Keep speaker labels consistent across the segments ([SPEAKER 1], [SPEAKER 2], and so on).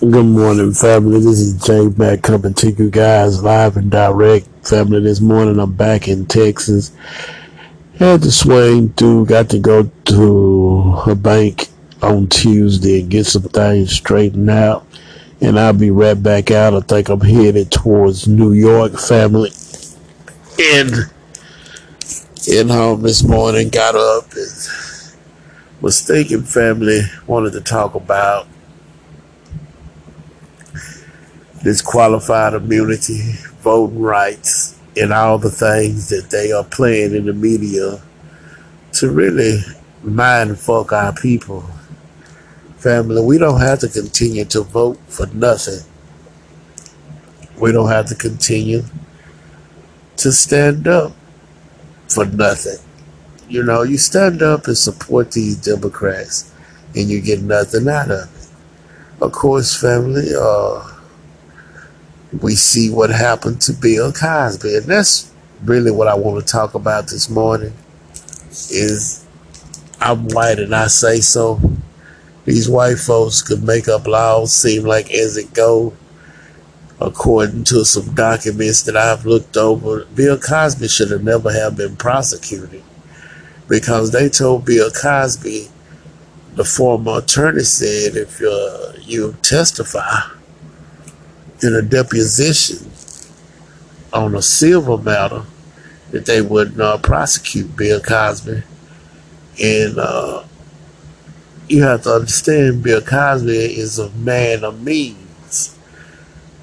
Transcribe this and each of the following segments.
[SPEAKER 1] Good morning, family. This is Jay Mack coming to you guys live and direct. Family, this morning I'm back in Texas. Had to swing through, got to go to a bank on Tuesday and get some things straightened out. And I'll be right back out. I think I'm headed towards New York, family. And in home this morning, got up and was thinking, family, wanted to talk about this qualified immunity, voting rights, and all the things that they are playing in the media to really mind fuck our people. Family, we don't have to continue to vote for nothing. We don't have to continue to stand up for nothing. You know, you stand up and support these Democrats and you get nothing out of it. Of course, family, uh, we see what happened to Bill Cosby. And that's really what I want to talk about this morning is I'm white and I say so. These white folks could make up laws seem like as it go. According to some documents that I've looked over, Bill Cosby should have never have been prosecuted because they told Bill Cosby, the former attorney said, if uh, you testify, in a deposition on a civil matter that they would not prosecute Bill Cosby. And uh, you have to understand Bill Cosby is a man of means.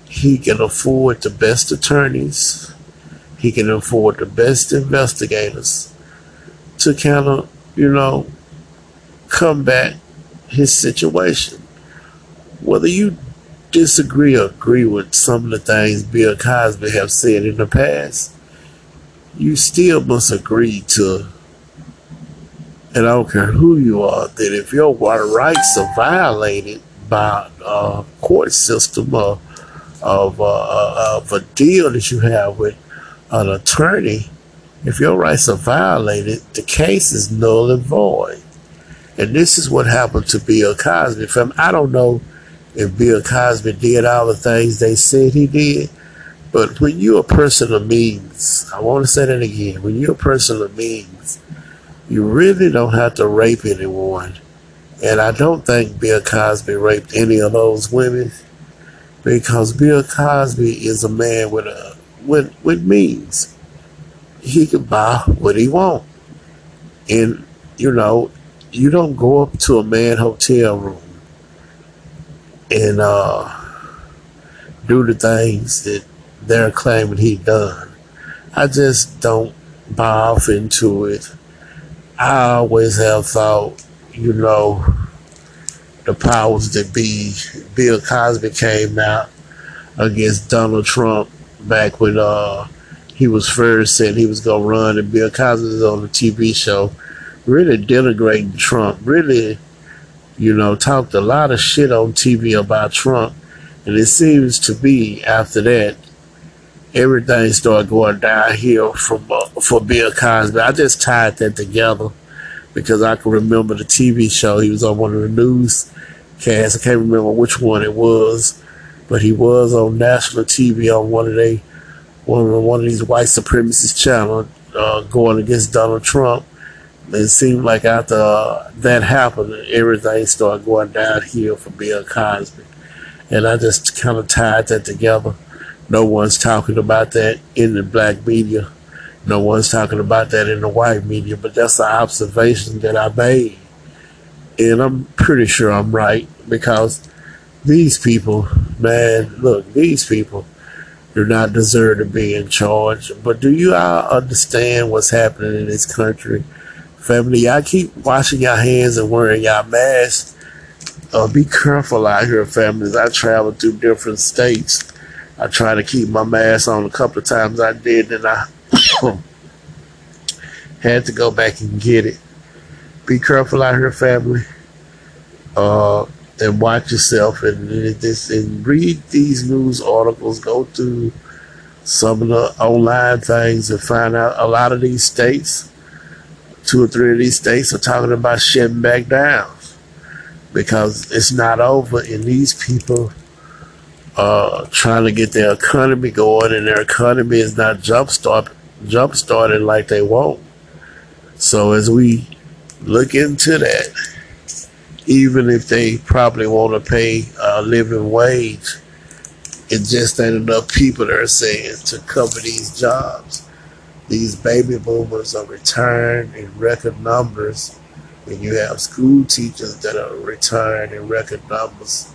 [SPEAKER 1] He can afford the best attorneys. He can afford the best investigators to kind of, you know, combat his situation. Whether you disagree or agree with some of the things Bill Cosby have said in the past, you still must agree to, and I don't care who you are, that if your rights are violated by a court system or of, uh, of a deal that you have with an attorney, if your rights are violated, the case is null and void. And this is what happened to Bill Cosby. From I don't know if Bill Cosby did all the things they said he did. But when you're a person of means, I want to say that again. When you're a person of means, you really don't have to rape anyone. And I don't think Bill Cosby raped any of those women because Bill Cosby is a man with a with with means. He can buy what he want, and you know, you don't go up to a man hotel room and uh, do the things that they're claiming he done. I just don't buy off into it. I always have thought, you know, the powers that be. Bill Cosby came out against Donald Trump back when uh, he was first said he was gonna run, and Bill Cosby was on the TV show, really denigrating Trump, really you know, talked a lot of shit on TV about Trump. And it seems to be after that, everything started going downhill from uh, for Bill Cosby. I just tied that together because I can remember the TV show. He was on one of the newscasts. I can't remember which one it was, but he was on national TV on one of they one of one of these white supremacist channels uh, going against Donald Trump it seemed like after uh, that happened, everything started going downhill for Bill Cosby. And I just kind of tied that together. No one's talking about that in the black media. No one's talking about that in the white media, but that's the observation that I made. And I'm pretty sure I'm right because these people, man, look, these people do not deserve to be in charge. But do you all understand what's happening in this country? Family, y'all keep washing your hands and wearing your masks. Uh, be careful out here, families. I travel through different states. I try to keep my mask on a couple of times I did, and I had to go back and get it. Be careful out here, family. Uh, and watch yourself and, this and read these news articles. Go through some of the online things and find out a lot of these states two or three of these states are talking about shutting back down because it's not over and these people are trying to get their economy going, and their economy is not jump start jump starting like they want. So as we look into that, even if they probably want to pay a living wage, it just ain't enough people that are saying to cover these jobs. These baby boomers are retiring in record numbers, and you have school teachers that are retiring in record numbers.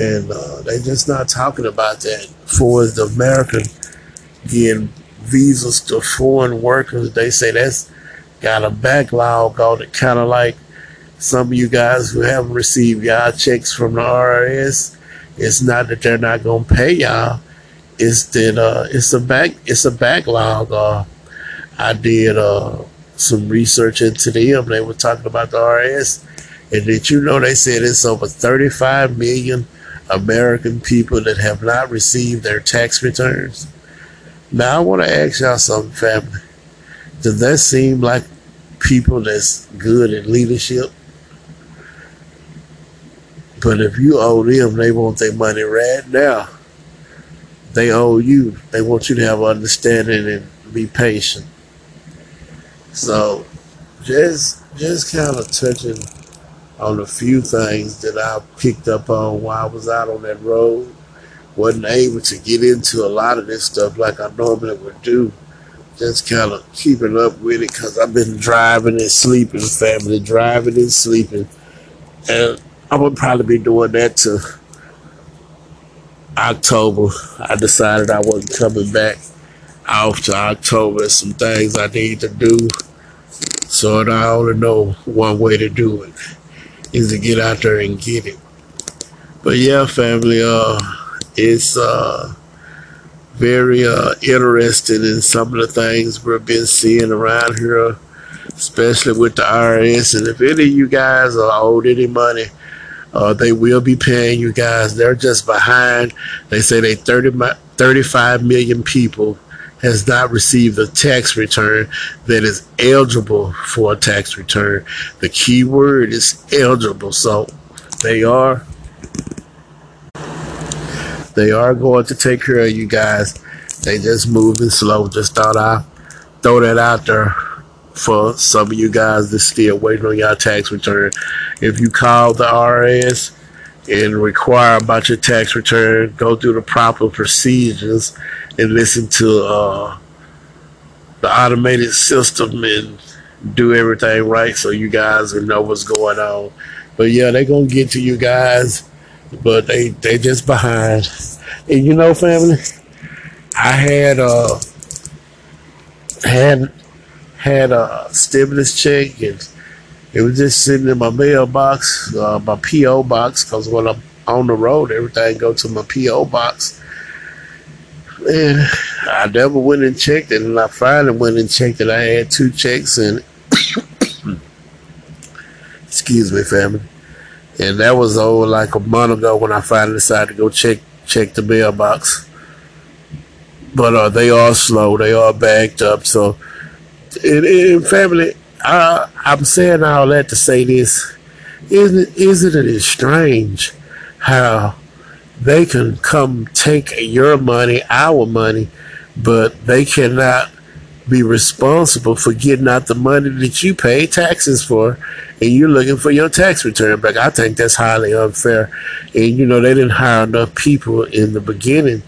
[SPEAKER 1] And uh, they're just not talking about that. For the American getting visas to foreign workers, they say that's got a backlog on it, kind of like some of you guys who haven't received y'all checks from the IRS. It's not that they're not gonna pay y'all. It's that uh, it's a back it's a backlog. Uh, I did uh, some research into them. They were talking about the IRS, and did you know they said it's over 35 million American people that have not received their tax returns. Now I want to ask y'all something, family. Does that seem like people that's good in leadership? But if you owe them, they want their money right now. They owe you. They want you to have understanding and be patient. So, just just kind of touching on a few things that I picked up on while I was out on that road. Wasn't able to get into a lot of this stuff like I normally would do just kind of keeping up with it because I've been driving and sleeping, family, driving and sleeping. And I would probably be doing that to October. I decided I wasn't coming back to October. Some things I need to do. So I only know one way to do it is to get out there and get it. But yeah, family, uh, it's uh, very uh, interested in some of the things we've been seeing around here, especially with the IRS. And if any of you guys are owed any money, uh, they will be paying you guys. They're just behind. They say they 30, 35 million people has not received a tax return that is eligible for a tax return. The key word is eligible. So they are they are going to take care of you guys. They just moving slow. Just thought I'd throw that out there for some of you guys that still waiting on your tax return. If you call the IRS and require about your tax return, go through the proper procedures and listen to uh, the automated system and do everything right so you guys will know what's going on. But yeah, they're gonna get to you guys but they they just behind. And you know, family, I had uh had had a stimulus check and it was just sitting in my mailbox, uh, my PO box, because when I'm on the road, everything go to my PO box. And I never went and checked it, and I finally went and checked it. I had two checks and excuse me, family and that was over like a month ago when I finally decided to go check check the mailbox. But uh, they are slow. They are backed up. So, in, in family, I, I'm saying all that to say this: isn't isn't it strange how they can come take your money, our money, but they cannot be responsible for getting out the money that you pay taxes for and you're looking for your tax return back. I think that's highly unfair. And you know, they didn't hire enough people in the beginning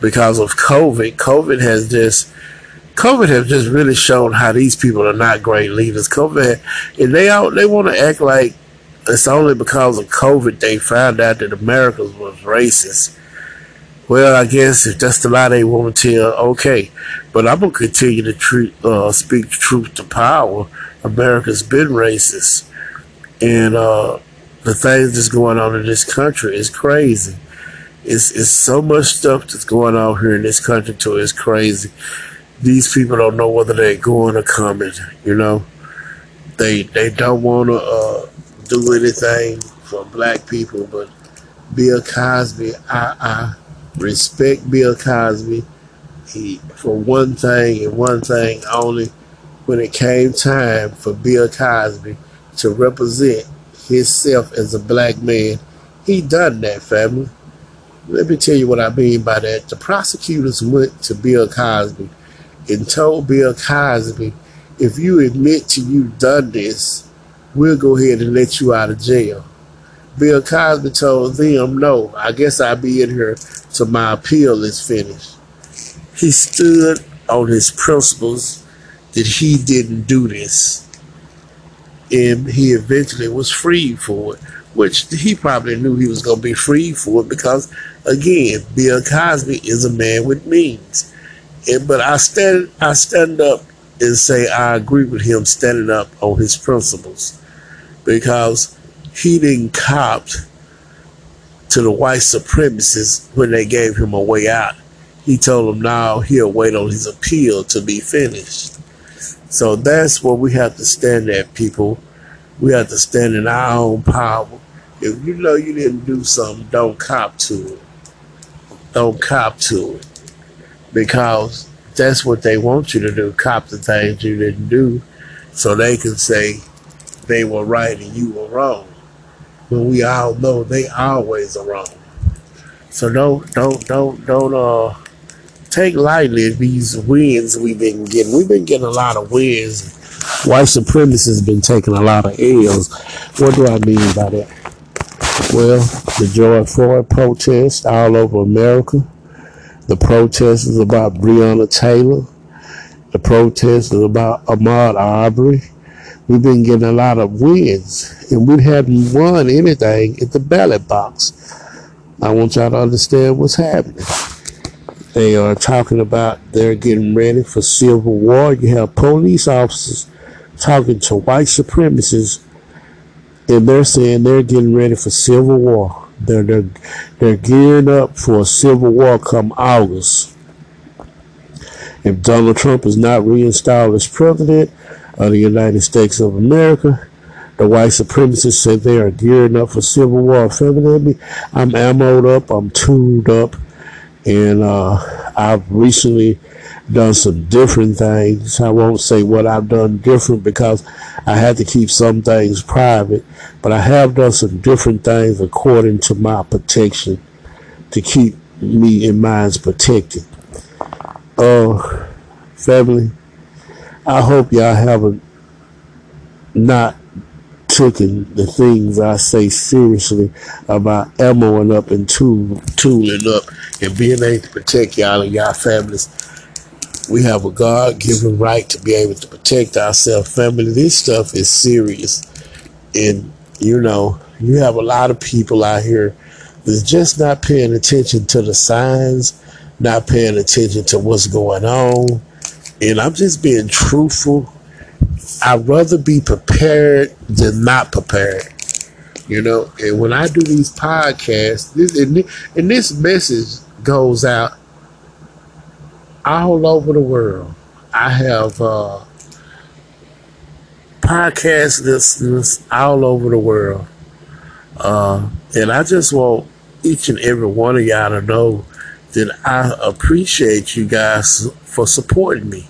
[SPEAKER 1] because of COVID. COVID has just COVID has just really shown how these people are not great leaders. COVID and they out they want to act like it's only because of COVID they found out that America was racist. Well, I guess if that's the lie they want to tell, okay. But I'm gonna continue to treat, uh, speak truth to power. America's been racist, and uh, the things that's going on in this country is crazy. It's it's so much stuff that's going on here in this country too. It's crazy. These people don't know whether they're going or coming. You know, they they don't want to uh, do anything for black people, but Bill Cosby, I I respect Bill Cosby he, for one thing and one thing only. When it came time for Bill Cosby to represent himself as a black man, he done that, family. Let me tell you what I mean by that. The prosecutors went to Bill Cosby and told Bill Cosby, if you admit to you've done this, we'll go ahead and let you out of jail. Bill Cosby told them, no, I guess I'll be in here till my appeal is finished. He stood on his principles that he didn't do this. And he eventually was freed for it, which he probably knew he was going to be freed for it because, again, Bill Cosby is a man with means. And, but I stand, I stand up and say I agree with him standing up on his principles because he didn't cop to the white supremacists when they gave him a way out. He told them now he'll wait on his appeal to be finished. So that's what we have to stand at, people. We have to stand in our own power. If you know you didn't do something, don't cop to it. Don't cop to it. Because that's what they want you to do, cop the things you didn't do, so they can say they were right and you were wrong when we all know they always are wrong. So don't don't don't don't uh take lightly these wins we've been getting. We've been getting a lot of wins. White supremacists has been taking a lot of L's. What do I mean by that? Well, the George Floyd protest all over America. The protest is about Breonna Taylor. The protest is about Ahmaud Arbery we've been getting a lot of wins, and we haven't won anything at the ballot box. I want y'all to understand what's happening. They are talking about they're getting ready for civil war. You have police officers talking to white supremacists, and they're saying they're getting ready for civil war. They're they're, they're gearing up for a civil war come August. If Donald Trump is not reinstalled as president, of the United States of America. The white supremacists said they are gearing up for civil war. Family, I'm ammoed up, I'm tuned up, and uh, I've recently done some different things. I won't say what I've done different because I had to keep some things private, but I have done some different things according to my protection to keep me and mine's protected. Uh, family, I hope y'all haven't not taken the things I say seriously about ammoing up and tool, tooling up and being able to protect y'all and y'all families. We have a God given right to be able to protect ourselves. Family, this stuff is serious. And, you know, you have a lot of people out here that's just not paying attention to the signs, not paying attention to what's going on and I'm just being truthful. I'd rather be prepared than not prepared. You know, and when I do these podcasts, this and this message goes out all over the world. I have uh, podcast listeners all over the world, uh, and I just want each and every one of y'all to know that I appreciate you guys for supporting me.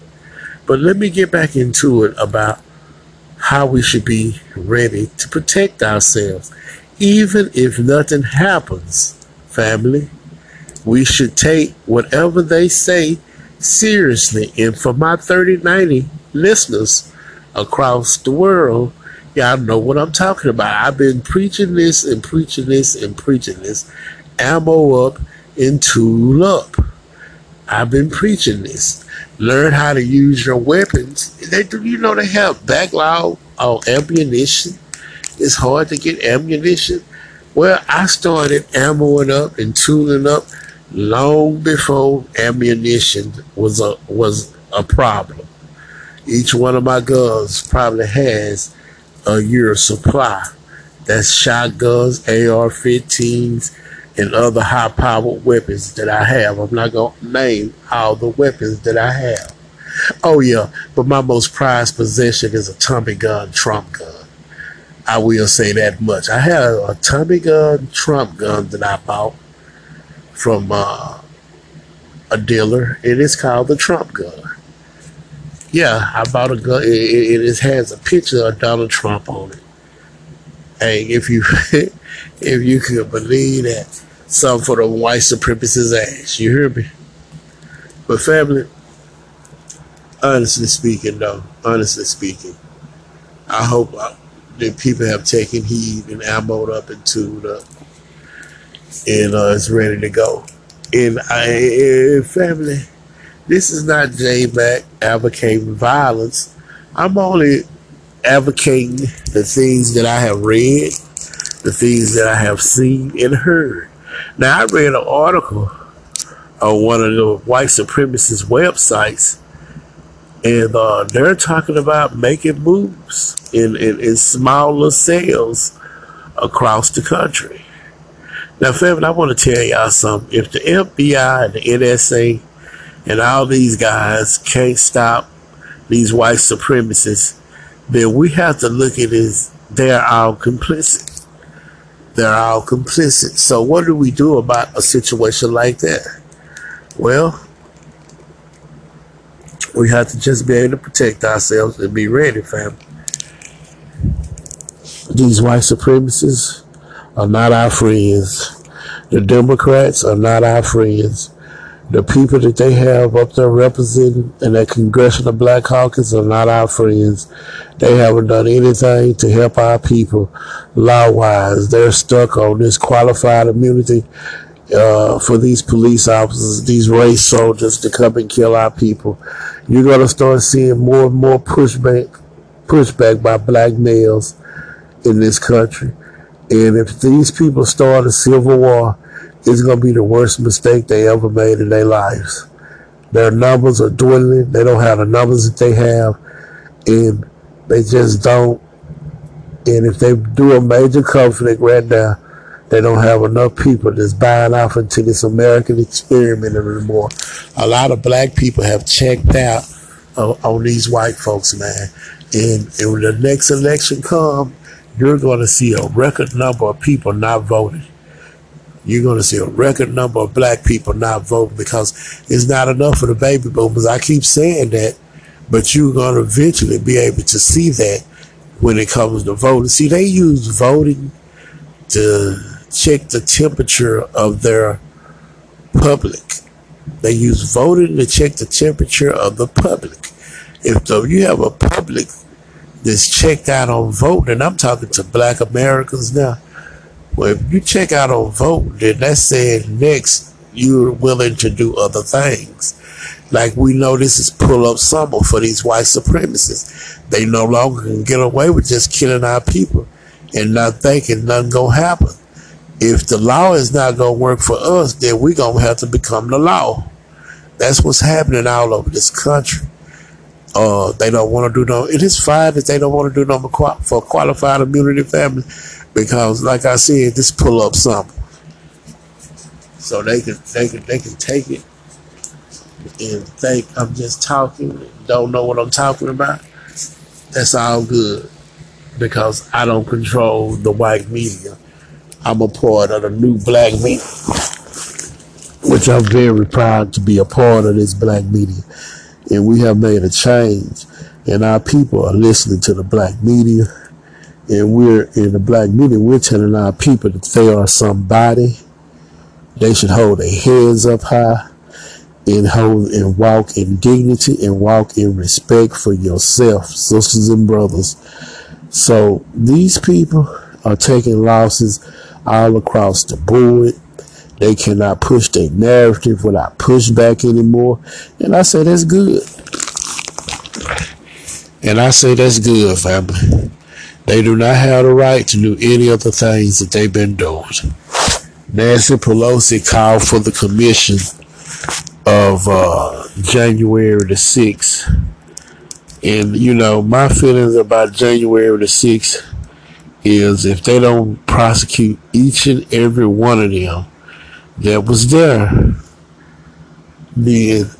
[SPEAKER 1] But let me get back into it about how we should be ready to protect ourselves. Even if nothing happens, family, we should take whatever they say seriously. And for my 3090 listeners across the world, y'all know what I'm talking about. I've been preaching this and preaching this and preaching this. Ammo up and tool up. I've been preaching this. Learn how to use your weapons. They do, you know, they have backlog on ammunition. It's hard to get ammunition. Well, I started ammoing up and tooling up long before ammunition was a was a problem. Each one of my guns probably has a year supply. That's shotguns, AR-15s, and other high powered weapons that I have. I'm not to name all the weapons that I have. Oh, yeah, but my most prized possession is a Tommy gun Trump gun. I will say that much. I have a Tommy gun Trump gun that I bought from uh, a dealer. And It is called the Trump gun. Yeah, I bought a gun. It, it, it has a picture of Donald Trump on it. Hey, if you if you could believe that. Some for the white supremacist ass. You hear me? But family, honestly speaking, though, honestly speaking, I hope uh, that people have taken heed and ammoed up and tuned up and uh, is ready to go. And I, family, this is not J Mac advocating violence. I'm only advocating the things that I have read, the things that I have seen and heard. Now, I read an article on one of the white supremacist websites, and uh, they're talking about making moves in, in, in smaller cells across the country. Now, family, I want to tell y'all something. If the FBI and the NSA and all these guys can't stop these white supremacists, then we have to look at this. They're all complicit. They're all complicit. So what do we do about a situation like that? Well, we have to just be able to protect ourselves and be ready, fam. These white supremacists are not our friends. The Democrats are not our friends the people that they have up there representing in that congressional black caucus are not our friends. They haven't done anything to help our people law wise. They're stuck on this qualified immunity uh, for these police officers, these race soldiers to come and kill our people. You're going to start seeing more and more pushback, pushback by black males in this country. And if these people start a civil war, it's going to be the worst mistake they ever made in their lives. Their numbers are dwindling. They don't have the numbers that they have, and they just don't. And if they do a major conflict right now, they don't have enough people that's buying off into this American experiment anymore. A lot of black people have checked out on, on these white folks, man. And, and when the next election comes, you're going to see a record number of people not voting you're going to see a record number of black people not voting because it's not enough for the baby boomers. I keep saying that, but you're going to eventually be able to see that when it comes to voting. See, they use voting to check the temperature of their public. They use voting to check the temperature of the public. If the, you have a public that's checked out on voting, and I'm talking to black Americans now, well, if you check out on voting, then that said next you're willing to do other things. Like we know this is pull up summer for these white supremacists. They no longer can get away with just killing our people and not thinking nothing gonna happen. If the law is not gonna work for us, then we gonna have to become the law. That's what's happening all over this country. Uh, they don't want to do no. It is fine that they don't want to do no for qualified immunity family because, like I said, this pull up something, so they can they can they can take it and think I'm just talking, don't know what I'm talking about. That's all good because I don't control the white media. I'm a part of the new black media, which I'm very proud to be a part of this black media. And we have made a change, and our people are listening to the black media and we're in the black media, we're telling our people that they are somebody. They should hold their heads up high and hold and walk in dignity and walk in respect for yourself, sisters and brothers. So these people are taking losses all across the board. They cannot push their narrative without pushback anymore. And I say that's good. And I say that's good, family. They do not have the right to do any of the things that they've been doing. Nancy Pelosi called for the commission of uh, January the 6th. And, you know, my feelings about January the 6th is if they don't prosecute each and every one of them that was there, then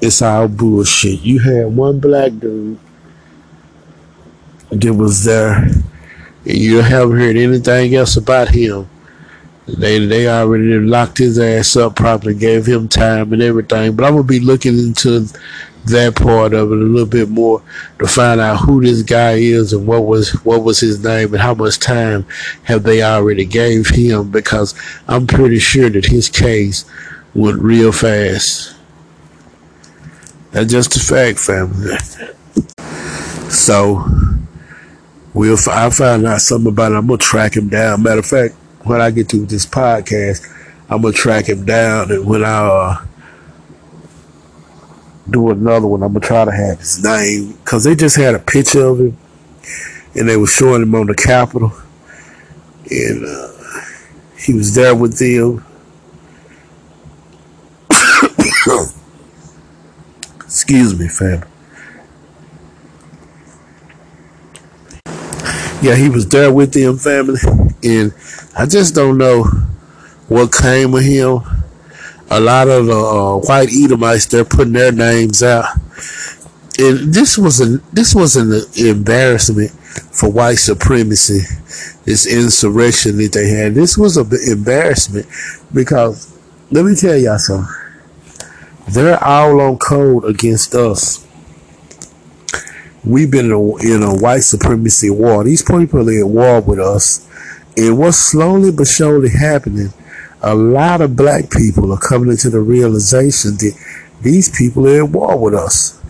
[SPEAKER 1] it's all bullshit. You had one black dude that was there. And you haven't heard anything else about him. They they already locked his ass up properly, gave him time and everything. But I'm gonna be looking into that part of it a little bit more to find out who this guy is and what was what was his name and how much time have they already gave him because I'm pretty sure that his case went real fast. That's just a fact, family. So we'll find out something about it. I'm gonna track him down. Matter of fact, when I get to this podcast, I'm gonna track him down and when I uh, do another one. I'm gonna try to have his name because they just had a picture of him and they were showing him on the Capitol, and uh, he was there with them. Excuse me, fam. Yeah, he was there with them, family, and I just don't know what came of him a lot of the uh, white Edomites they're putting their names out, and this was a this was an embarrassment for white supremacy. This insurrection that they had, this was an embarrassment because let me tell y'all something. They're all on code against us. We've been in a, in a white supremacy war. These people are at war with us. And what's slowly but surely happening a lot of black people are coming into the realization that these people are at war with us.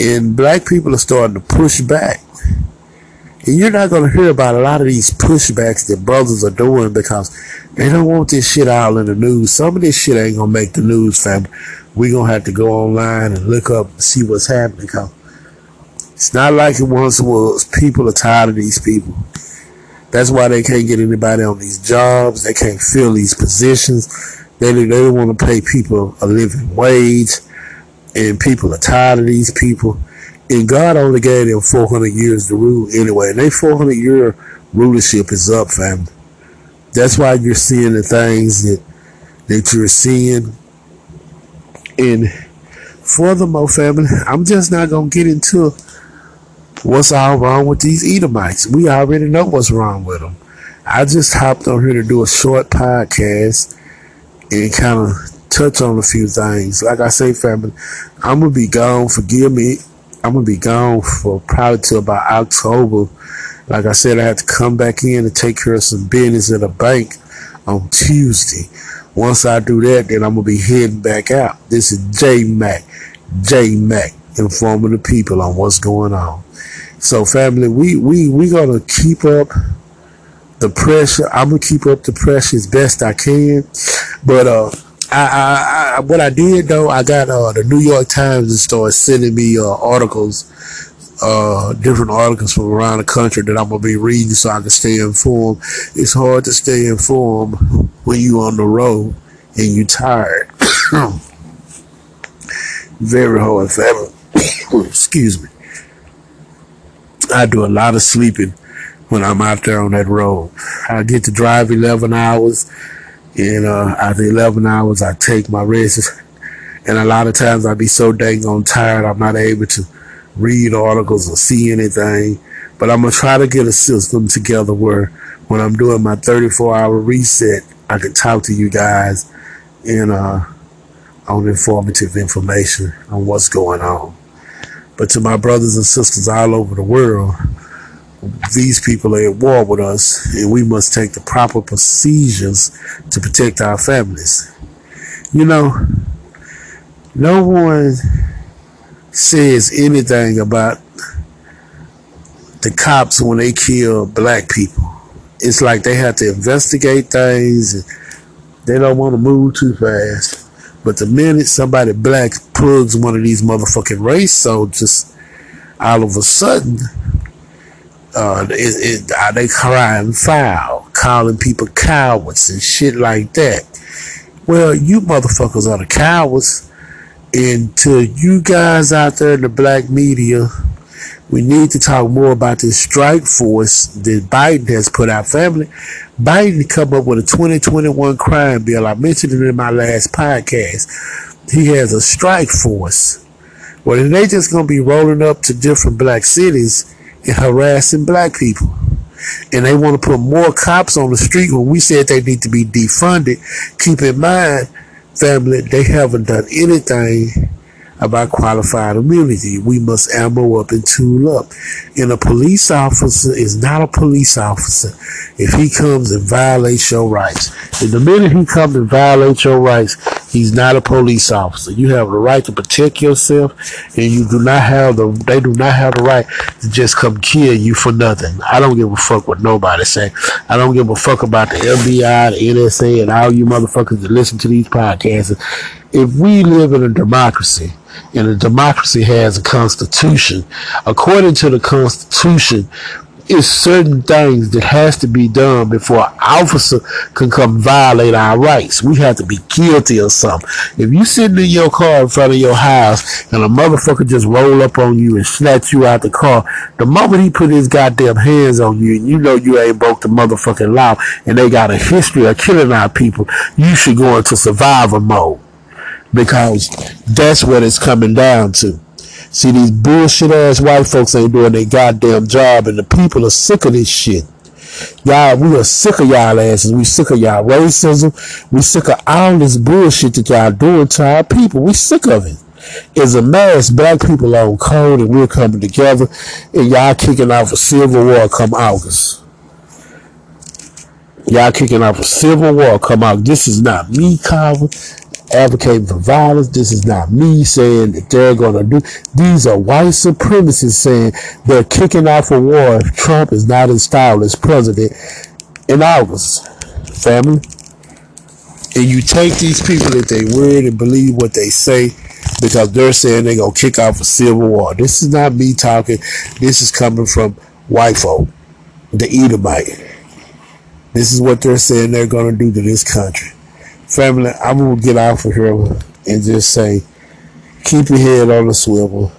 [SPEAKER 1] And black people are starting to push back. And you're not going to hear about a lot of these pushbacks that brothers are doing because they don't want this shit out in the news. Some of this shit ain't going to make the news, fam. We're going to have to go online and look up and see what's happening because it's not like it once was. People are tired of these people. That's why they can't get anybody on these jobs. They can't fill these positions. They, they don't want to pay people a living wage. And people are tired of these people. And God only gave them 400 years to rule anyway. And their 400 year rulership is up, family. That's why you're seeing the things that, that you're seeing. And furthermore, family, I'm just not going to get into what's all wrong with these Edomites. We already know what's wrong with them. I just hopped on here to do a short podcast and kind of touch on a few things. Like I say, family, I'm gonna be gone. Forgive me. I'm gonna be gone for probably till about October. Like I said, I have to come back in and take care of some business at a bank on Tuesday. Once I do that, then I'm gonna be heading back out. This is J Mac, J Mac, informing the people on what's going on. So family, we we we gonna keep up the pressure. I'm gonna keep up the pressure as best I can. But uh, I, I, I what I did though, I got uh the New York Times and started sending me uh articles, uh different articles from around the country that I'm gonna be reading so I can stay informed. It's hard to stay informed when you on the road and you tired. Very hard, family. Excuse me. I do a lot of sleeping when I'm out there on that road. I get to drive 11 hours, and uh, after 11 hours, I take my rest. And a lot of times I be so dang on tired, I'm not able to read articles or see anything. But I'm gonna try to get a system together where when I'm doing my 34 hour reset, I can talk to you guys and uh, on informative information on what's going on. But to my brothers and sisters all over the world, these people are at war with us, and we must take the proper procedures to protect our families. You know, no one says anything about the cops when they kill black people. It's like they have to investigate things they don't want to move too fast. But the minute somebody black plugs one of these motherfucking race soldiers, all of a sudden, uh, it, it, uh, they crying foul, calling people cowards and shit like that. Well, you motherfuckers are the cowards. To you guys out there in the black media, we need to talk more about this strike force that Biden has put out. Family, Biden come up with a 2021 crime bill. I mentioned it in my last podcast. He has a strike force. Well, they just gonna be rolling up to different black cities and harassing black people. And they want to put more cops on the street when we said they need to be defunded. Keep in mind, family, they haven't done anything about qualified immunity. We must ammo up and tool up. And a police officer is not a police officer if he comes and violates your rights. And the minute he comes and violates your rights, he's not a police officer. You have the right to protect yourself, and you do not have the they do not have the right to just come kill you for nothing. I don't give a fuck what nobody say. I don't give a fuck about the FBI, the NSA, and all you motherfuckers that listen to these podcasts. If we live in a democracy, and a democracy has a constitution, according to the constitution, it's certain things that has to be done before an officer can come violate our rights. We have to be guilty of something. If you sitting in your car in front of your house and a motherfucker just roll up on you and snatch you out the car, the moment he put his goddamn hands on you and you know you ain't broke the motherfucking law and they got a history of killing our people, you should go into survival mode because that's what it's coming down to. See, these bullshit ass white folks ain't doing their goddamn job, and the people are sick of this shit. Y'all, we are sick of y'all asses. We sick of y'all racism. We sick of all this bullshit that y'all doing to our people. We sick of it. It's a mass. Black people on code, and we're coming together, and y'all kicking off a civil war come August. Y'all kicking off a civil war come out. This is not me, Carver advocating for violence. This is not me saying that they're going to do. These are white supremacists saying they're kicking off a war if Trump is not installed as president in August. Family. And you take these people at their word and believe what they say because they're saying they're going to kick off a civil war. This is not me talking. This is coming from white folk, the Edomite. This is what they're saying they're going to do to this country. Family, I'm going to get off of here and just say, keep your head on the swivel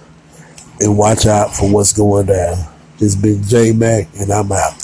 [SPEAKER 1] and watch out for what's going down. It's been J Mac, and I'm out.